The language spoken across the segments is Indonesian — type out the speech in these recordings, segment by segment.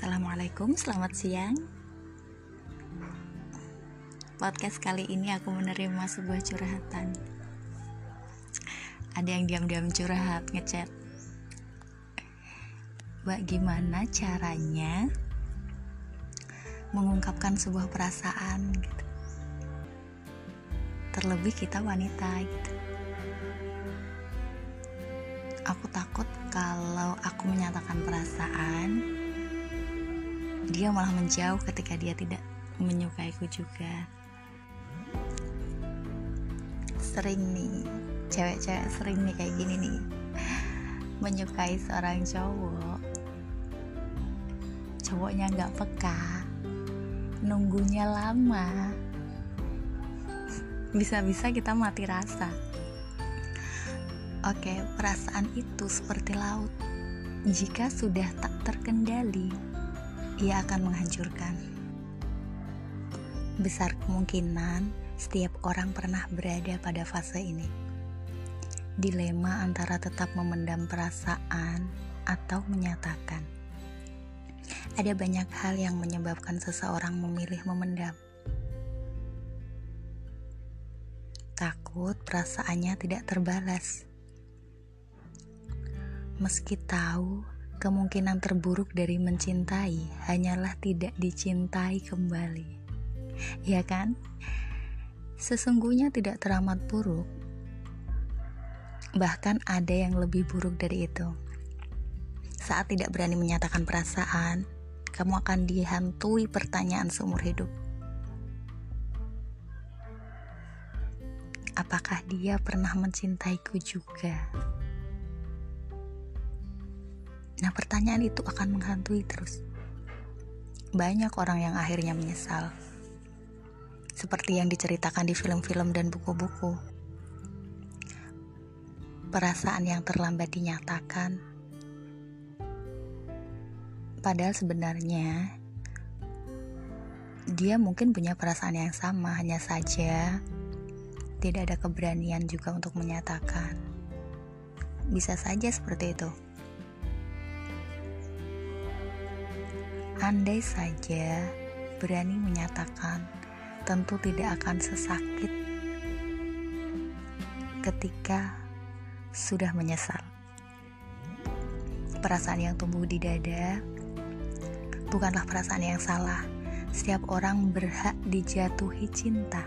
Assalamualaikum, selamat siang. Podcast kali ini aku menerima sebuah curhatan. Ada yang diam-diam curhat, ngechat. Bagaimana caranya mengungkapkan sebuah perasaan gitu. Terlebih kita wanita gitu. Aku takut kalau aku menyatakan perasaan dia malah menjauh ketika dia tidak menyukaiku juga. Sering nih cewek-cewek sering nih kayak gini nih menyukai seorang cowok. Cowoknya nggak peka nunggunya lama. Bisa-bisa kita mati rasa. Oke perasaan itu seperti laut. Jika sudah tak terkendali ia akan menghancurkan. Besar kemungkinan setiap orang pernah berada pada fase ini. Dilema antara tetap memendam perasaan atau menyatakan. Ada banyak hal yang menyebabkan seseorang memilih memendam. Takut perasaannya tidak terbalas. Meski tahu Kemungkinan terburuk dari mencintai hanyalah tidak dicintai kembali. Ya kan? Sesungguhnya tidak teramat buruk. Bahkan ada yang lebih buruk dari itu. Saat tidak berani menyatakan perasaan, kamu akan dihantui pertanyaan seumur hidup. Apakah dia pernah mencintaiku juga? Nah, pertanyaan itu akan menghantui terus. Banyak orang yang akhirnya menyesal. Seperti yang diceritakan di film-film dan buku-buku. Perasaan yang terlambat dinyatakan. Padahal sebenarnya dia mungkin punya perasaan yang sama, hanya saja tidak ada keberanian juga untuk menyatakan. Bisa saja seperti itu. Andai saja berani menyatakan, tentu tidak akan sesakit ketika sudah menyesal. Perasaan yang tumbuh di dada bukanlah perasaan yang salah. Setiap orang berhak dijatuhi cinta.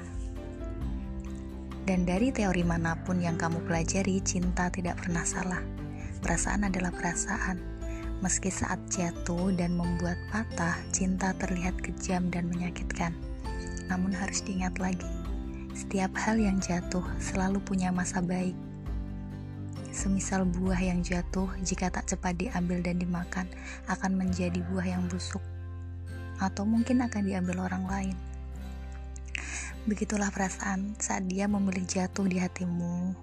Dan dari teori mana pun yang kamu pelajari, cinta tidak pernah salah. Perasaan adalah perasaan Meski saat jatuh dan membuat patah, cinta terlihat kejam dan menyakitkan. Namun harus diingat lagi, setiap hal yang jatuh selalu punya masa baik. Semisal buah yang jatuh, jika tak cepat diambil dan dimakan, akan menjadi buah yang busuk, atau mungkin akan diambil orang lain. Begitulah perasaan saat dia memilih jatuh di hatimu,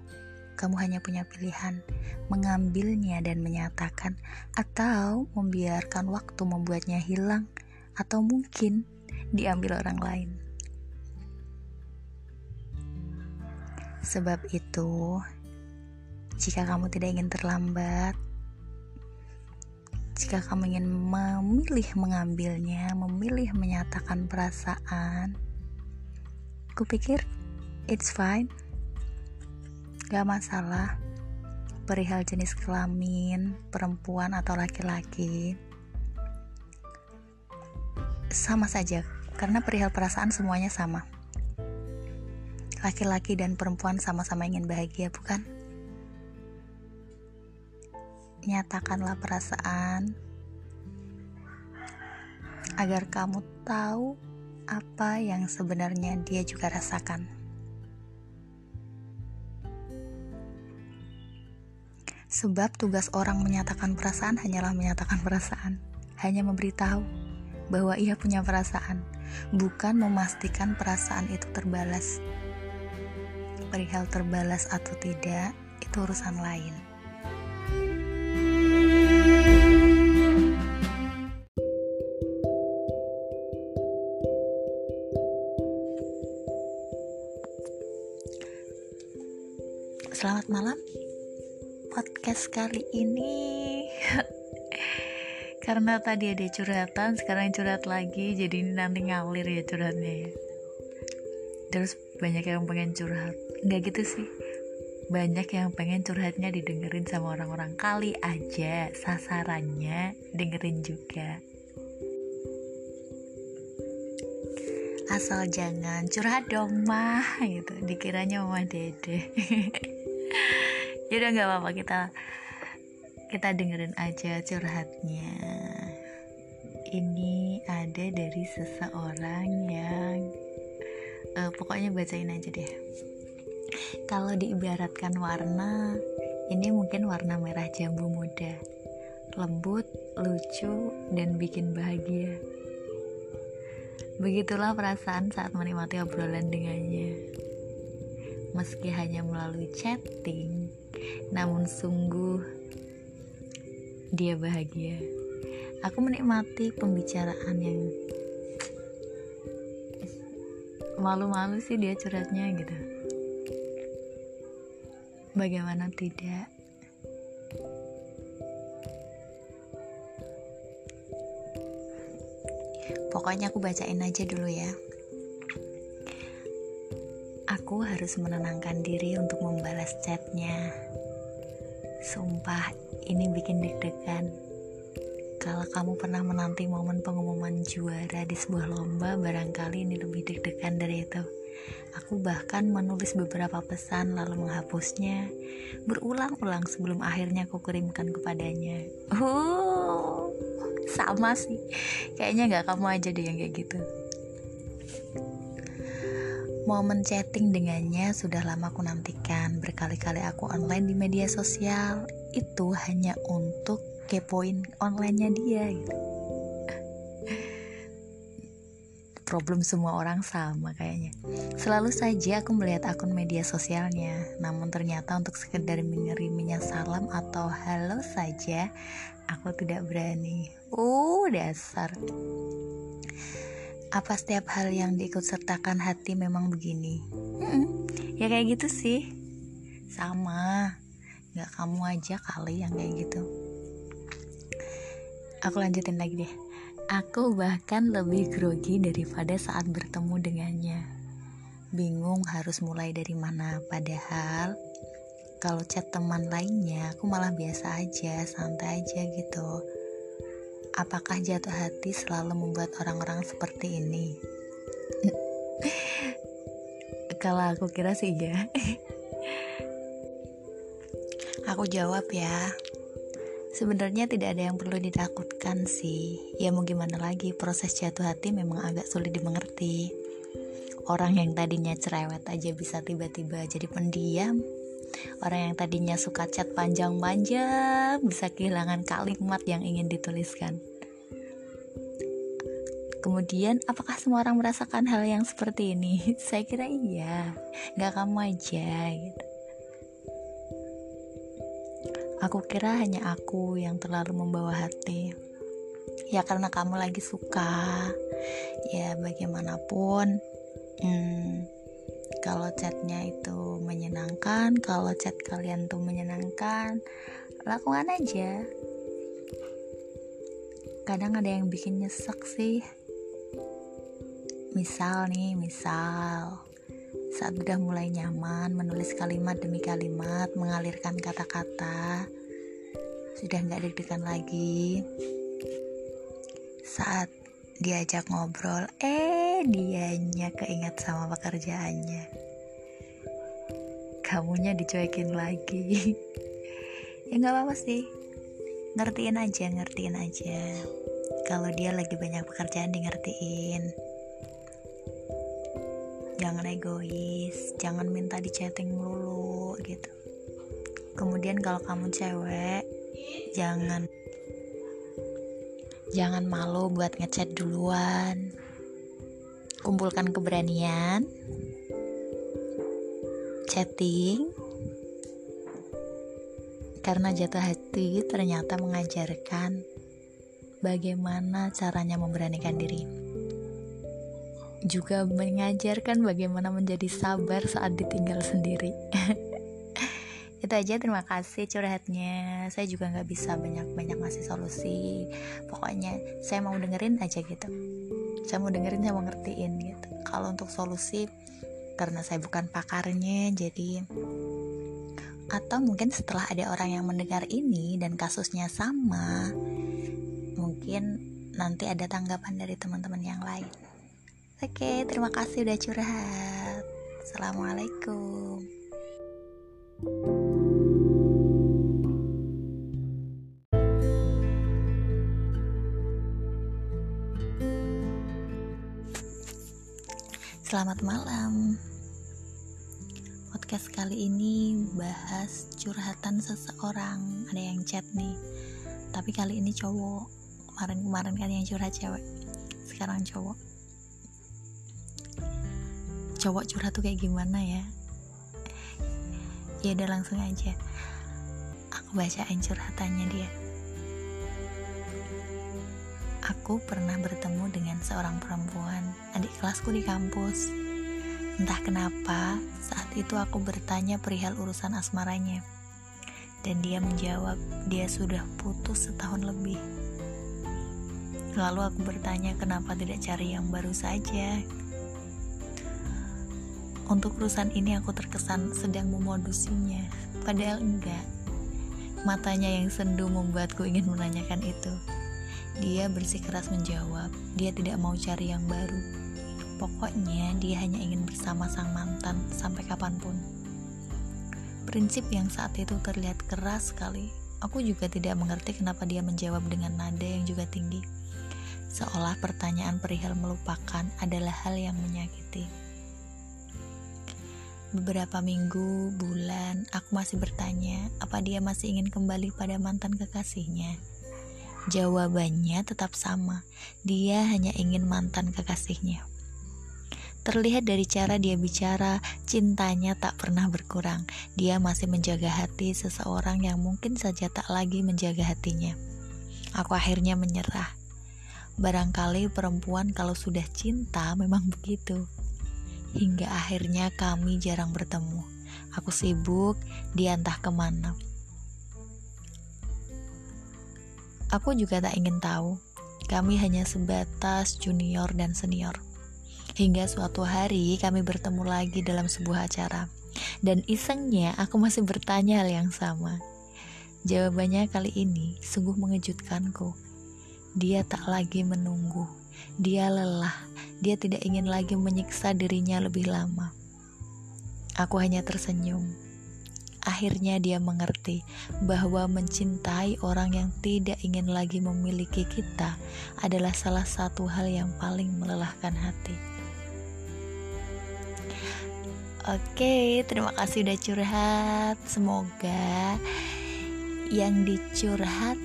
kamu hanya punya pilihan mengambilnya dan menyatakan, atau membiarkan waktu membuatnya hilang, atau mungkin diambil orang lain. Sebab itu, jika kamu tidak ingin terlambat, jika kamu ingin memilih mengambilnya, memilih menyatakan perasaan, kupikir it's fine. Gak masalah perihal jenis kelamin, perempuan atau laki-laki. Sama saja, karena perihal perasaan semuanya sama. Laki-laki dan perempuan sama-sama ingin bahagia, bukan? Nyatakanlah perasaan agar kamu tahu apa yang sebenarnya dia juga rasakan. Sebab tugas orang menyatakan perasaan hanyalah menyatakan perasaan, hanya memberitahu bahwa ia punya perasaan, bukan memastikan perasaan itu terbalas. Perihal terbalas atau tidak, itu urusan lain. Selamat malam podcast kali ini. Karena tadi ada curhatan sekarang curhat lagi jadi ini nanti ngalir ya curhatnya ya. Terus banyak yang pengen curhat. Nggak gitu sih. Banyak yang pengen curhatnya didengerin sama orang-orang. Kali aja sasarannya dengerin juga. Asal jangan curhat dong mah. Gitu. Dikiranya mama dede ya udah nggak apa-apa. Kita kita dengerin aja curhatnya. Ini ada dari seseorang yang uh, pokoknya bacain aja deh. Kalau diibaratkan warna ini mungkin warna merah jambu muda. Lembut lucu dan bikin bahagia. Begitulah perasaan saat menikmati obrolan dengannya. Meski hanya melalui chatting, namun sungguh dia bahagia. Aku menikmati pembicaraan yang malu-malu sih dia curhatnya gitu. Bagaimana tidak? Pokoknya aku bacain aja dulu ya. Aku harus menenangkan diri untuk membalas chatnya. Sumpah, ini bikin deg-degan. Kalau kamu pernah menanti momen pengumuman juara di sebuah lomba, barangkali ini lebih deg-degan dari itu. Aku bahkan menulis beberapa pesan lalu menghapusnya berulang-ulang sebelum akhirnya aku kirimkan kepadanya. Uh, sama sih kayaknya nggak kamu aja deh yang kayak gitu Momen chatting dengannya sudah lama aku nantikan Berkali-kali aku online di media sosial Itu hanya untuk kepoin onlinenya dia gitu. Problem semua orang sama kayaknya Selalu saja aku melihat akun media sosialnya Namun ternyata untuk sekedar mengiriminya salam atau halo saja Aku tidak berani. Uh, dasar. Apa setiap hal yang diikut sertakan hati memang begini? Hmm, ya kayak gitu sih. Sama. Gak kamu aja kali yang kayak gitu. Aku lanjutin lagi deh. Aku bahkan lebih grogi daripada saat bertemu dengannya. Bingung harus mulai dari mana, padahal kalau chat teman lainnya aku malah biasa aja santai aja gitu apakah jatuh hati selalu membuat orang-orang seperti ini kalau aku kira sih ya aku jawab ya Sebenarnya tidak ada yang perlu ditakutkan sih. Ya mau gimana lagi, proses jatuh hati memang agak sulit dimengerti. Orang yang tadinya cerewet aja bisa tiba-tiba jadi pendiam, Orang yang tadinya suka chat panjang-panjang bisa kehilangan kalimat yang ingin dituliskan. Kemudian, apakah semua orang merasakan hal yang seperti ini? Saya kira iya, nggak kamu aja gitu. Aku kira hanya aku yang terlalu membawa hati. Ya karena kamu lagi suka. Ya bagaimanapun, hmm, kalau chatnya itu menyenangkan kalau chat kalian tuh menyenangkan lakukan aja. Kadang ada yang bikin nyesek sih. Misal nih misal saat udah mulai nyaman menulis kalimat demi kalimat mengalirkan kata-kata sudah nggak deg-degan lagi. Saat diajak ngobrol eh dianya keinget sama pekerjaannya. Kamunya dicuekin lagi. Ya nggak apa-apa sih. Ngertiin aja ngertiin aja. Kalau dia lagi banyak pekerjaan di ngertiin jangan egois jangan minta di chatting melulu gitu. Kemudian kalau kamu cewek jangan Jangan malu buat ngechat duluan. Kumpulkan keberanian. Chatting. Karena jatuh hati ternyata mengajarkan bagaimana caranya memberanikan diri. Juga mengajarkan bagaimana menjadi sabar saat ditinggal sendiri. Itu aja terima kasih curhatnya. Saya juga nggak bisa banyak-banyak ngasih solusi. Pokoknya saya mau dengerin aja gitu. Saya mau dengerin saya mau ngertiin gitu. Kalau untuk solusi karena saya bukan pakarnya jadi atau mungkin setelah ada orang yang mendengar ini dan kasusnya sama mungkin nanti ada tanggapan dari teman-teman yang lain. Oke terima kasih udah curhat. Assalamualaikum Selamat malam. Podcast kali ini bahas curhatan seseorang. Ada yang chat nih. Tapi kali ini cowok. Kemarin-kemarin kan yang curhat cewek. Sekarang cowok. Cowok curhat tuh kayak gimana ya? Ya udah langsung aja. Aku bacain curhatannya dia. Aku pernah bertemu dengan seorang perempuan, adik kelasku di kampus. Entah kenapa, saat itu aku bertanya perihal urusan asmaranya. Dan dia menjawab, dia sudah putus setahun lebih. Lalu aku bertanya kenapa tidak cari yang baru saja. Untuk urusan ini aku terkesan sedang memodusinya, padahal enggak. Matanya yang sendu membuatku ingin menanyakan itu. Dia bersikeras menjawab, dia tidak mau cari yang baru. Pokoknya dia hanya ingin bersama sang mantan sampai kapan pun. Prinsip yang saat itu terlihat keras sekali. Aku juga tidak mengerti kenapa dia menjawab dengan nada yang juga tinggi. Seolah pertanyaan perihal melupakan adalah hal yang menyakiti. Beberapa minggu, bulan, aku masih bertanya apa dia masih ingin kembali pada mantan kekasihnya. Jawabannya tetap sama, dia hanya ingin mantan kekasihnya. Terlihat dari cara dia bicara, cintanya tak pernah berkurang. Dia masih menjaga hati seseorang yang mungkin saja tak lagi menjaga hatinya. Aku akhirnya menyerah. Barangkali perempuan kalau sudah cinta memang begitu. Hingga akhirnya kami jarang bertemu. Aku sibuk, dia entah ke mana. Aku juga tak ingin tahu. Kami hanya sebatas junior dan senior. Hingga suatu hari kami bertemu lagi dalam sebuah acara. Dan isengnya aku masih bertanya hal yang sama. Jawabannya kali ini sungguh mengejutkanku. Dia tak lagi menunggu. Dia lelah. Dia tidak ingin lagi menyiksa dirinya lebih lama. Aku hanya tersenyum Akhirnya dia mengerti bahwa mencintai orang yang tidak ingin lagi memiliki kita adalah salah satu hal yang paling melelahkan hati. Oke, terima kasih udah curhat. Semoga yang dicurhatin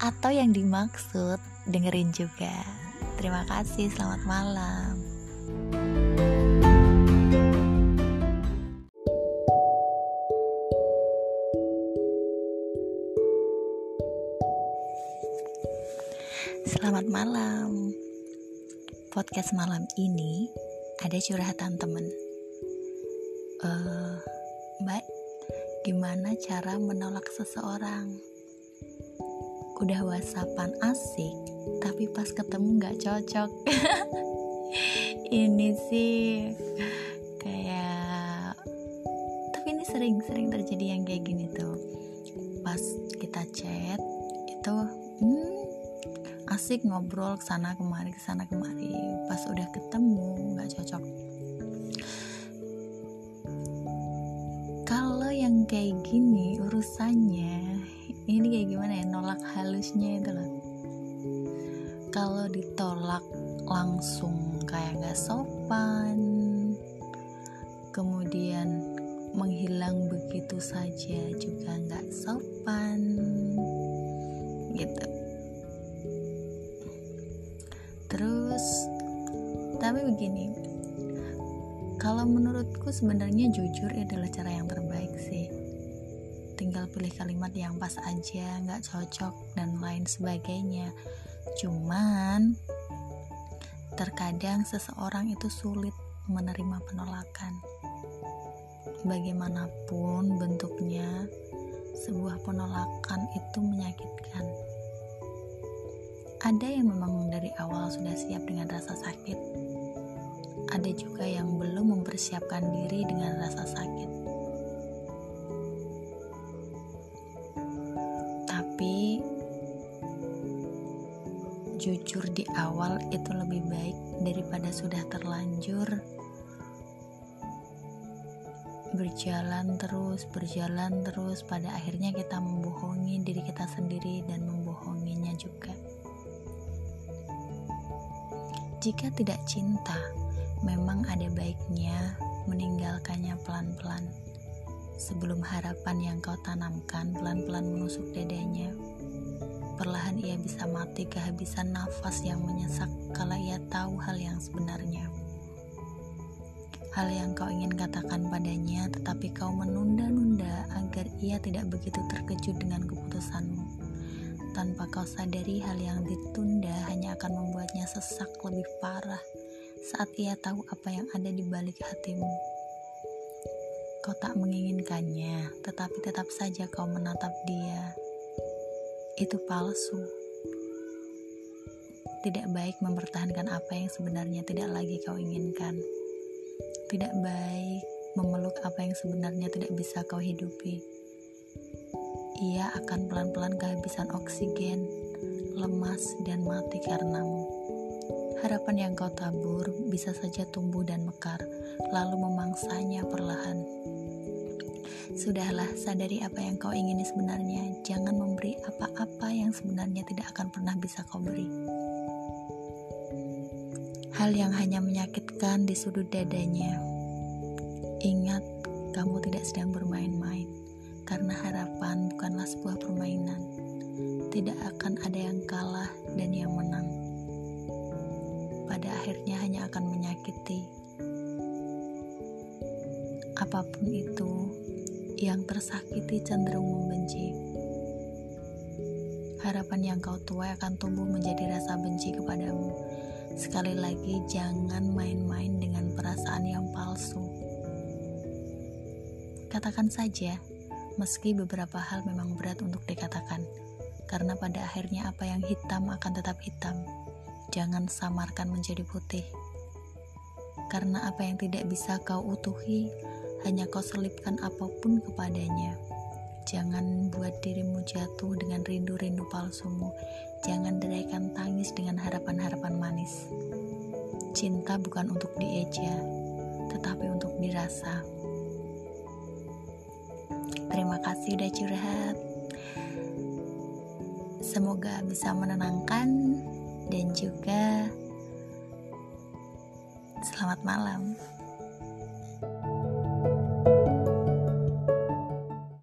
atau yang dimaksud dengerin juga. Terima kasih, selamat malam. Podcast malam ini ada curhatan temen. Uh, Mbak, gimana cara menolak seseorang? Udah whatsappan asik, tapi pas ketemu nggak cocok. ini sih kayak, tapi ini sering-sering terjadi yang kayak gini tuh. Pas kita chat itu, hmm, asik ngobrol ke sana kemari ke sana kemari. Pas udah ketemu nggak cocok. Kalau yang kayak gini urusannya ini kayak gimana ya nolak halusnya itu loh. Kalau ditolak langsung kayak nggak sopan kemudian menghilang begitu saja juga nggak sopan gitu tapi begini. Kalau menurutku sebenarnya jujur adalah cara yang terbaik sih. Tinggal pilih kalimat yang pas aja nggak cocok dan lain sebagainya. Cuman terkadang seseorang itu sulit menerima penolakan. Bagaimanapun bentuknya, sebuah penolakan itu menyakitkan. Ada yang memang dari awal sudah siap dengan rasa sakit, ada juga yang belum mempersiapkan diri dengan rasa sakit. Tapi jujur di awal itu lebih baik daripada sudah terlanjur berjalan terus, berjalan terus, pada akhirnya kita membohongi diri kita sendiri dan membohonginya juga. Jika tidak cinta, memang ada baiknya meninggalkannya pelan-pelan. Sebelum harapan yang kau tanamkan pelan-pelan menusuk dadanya, perlahan ia bisa mati kehabisan nafas yang menyesak kala ia tahu hal yang sebenarnya hal yang kau ingin katakan padanya, tetapi kau menunda-nunda agar ia tidak begitu terkejut dengan keputusanmu. Tanpa kau sadari, hal yang ditunda hanya akan membuatnya sesak lebih parah saat ia tahu apa yang ada di balik hatimu. Kau tak menginginkannya, tetapi tetap saja kau menatap dia. Itu palsu. Tidak baik mempertahankan apa yang sebenarnya tidak lagi kau inginkan. Tidak baik memeluk apa yang sebenarnya tidak bisa kau hidupi. Ia akan pelan-pelan kehabisan oksigen, lemas, dan mati karenamu. Harapan yang kau tabur bisa saja tumbuh dan mekar, lalu memangsanya perlahan. Sudahlah, sadari apa yang kau ingini sebenarnya. Jangan memberi apa-apa yang sebenarnya tidak akan pernah bisa kau beri hal yang hanya menyakitkan di sudut dadanya. Ingat, kamu tidak sedang bermain-main, karena harapan bukanlah sebuah permainan. Tidak akan ada yang kalah dan yang menang. Pada akhirnya hanya akan menyakiti. Apa pun itu, yang tersakiti cenderung membenci. Harapan yang kau tuai akan tumbuh menjadi rasa benci kepadamu Sekali lagi, jangan main-main dengan perasaan yang palsu. Katakan saja, meski beberapa hal memang berat untuk dikatakan, karena pada akhirnya apa yang hitam akan tetap hitam. Jangan samarkan menjadi putih, karena apa yang tidak bisa kau utuhi hanya kau selipkan apa pun kepadanya. Jangan buat dirimu jatuh dengan rindu-rindu palsumu. Jangan deraikan tangis dengan harapan-harapan manis. Cinta bukan untuk dieja, tetapi untuk dirasa. Terima kasih udah curhat. Semoga bisa menenangkan dan juga selamat malam.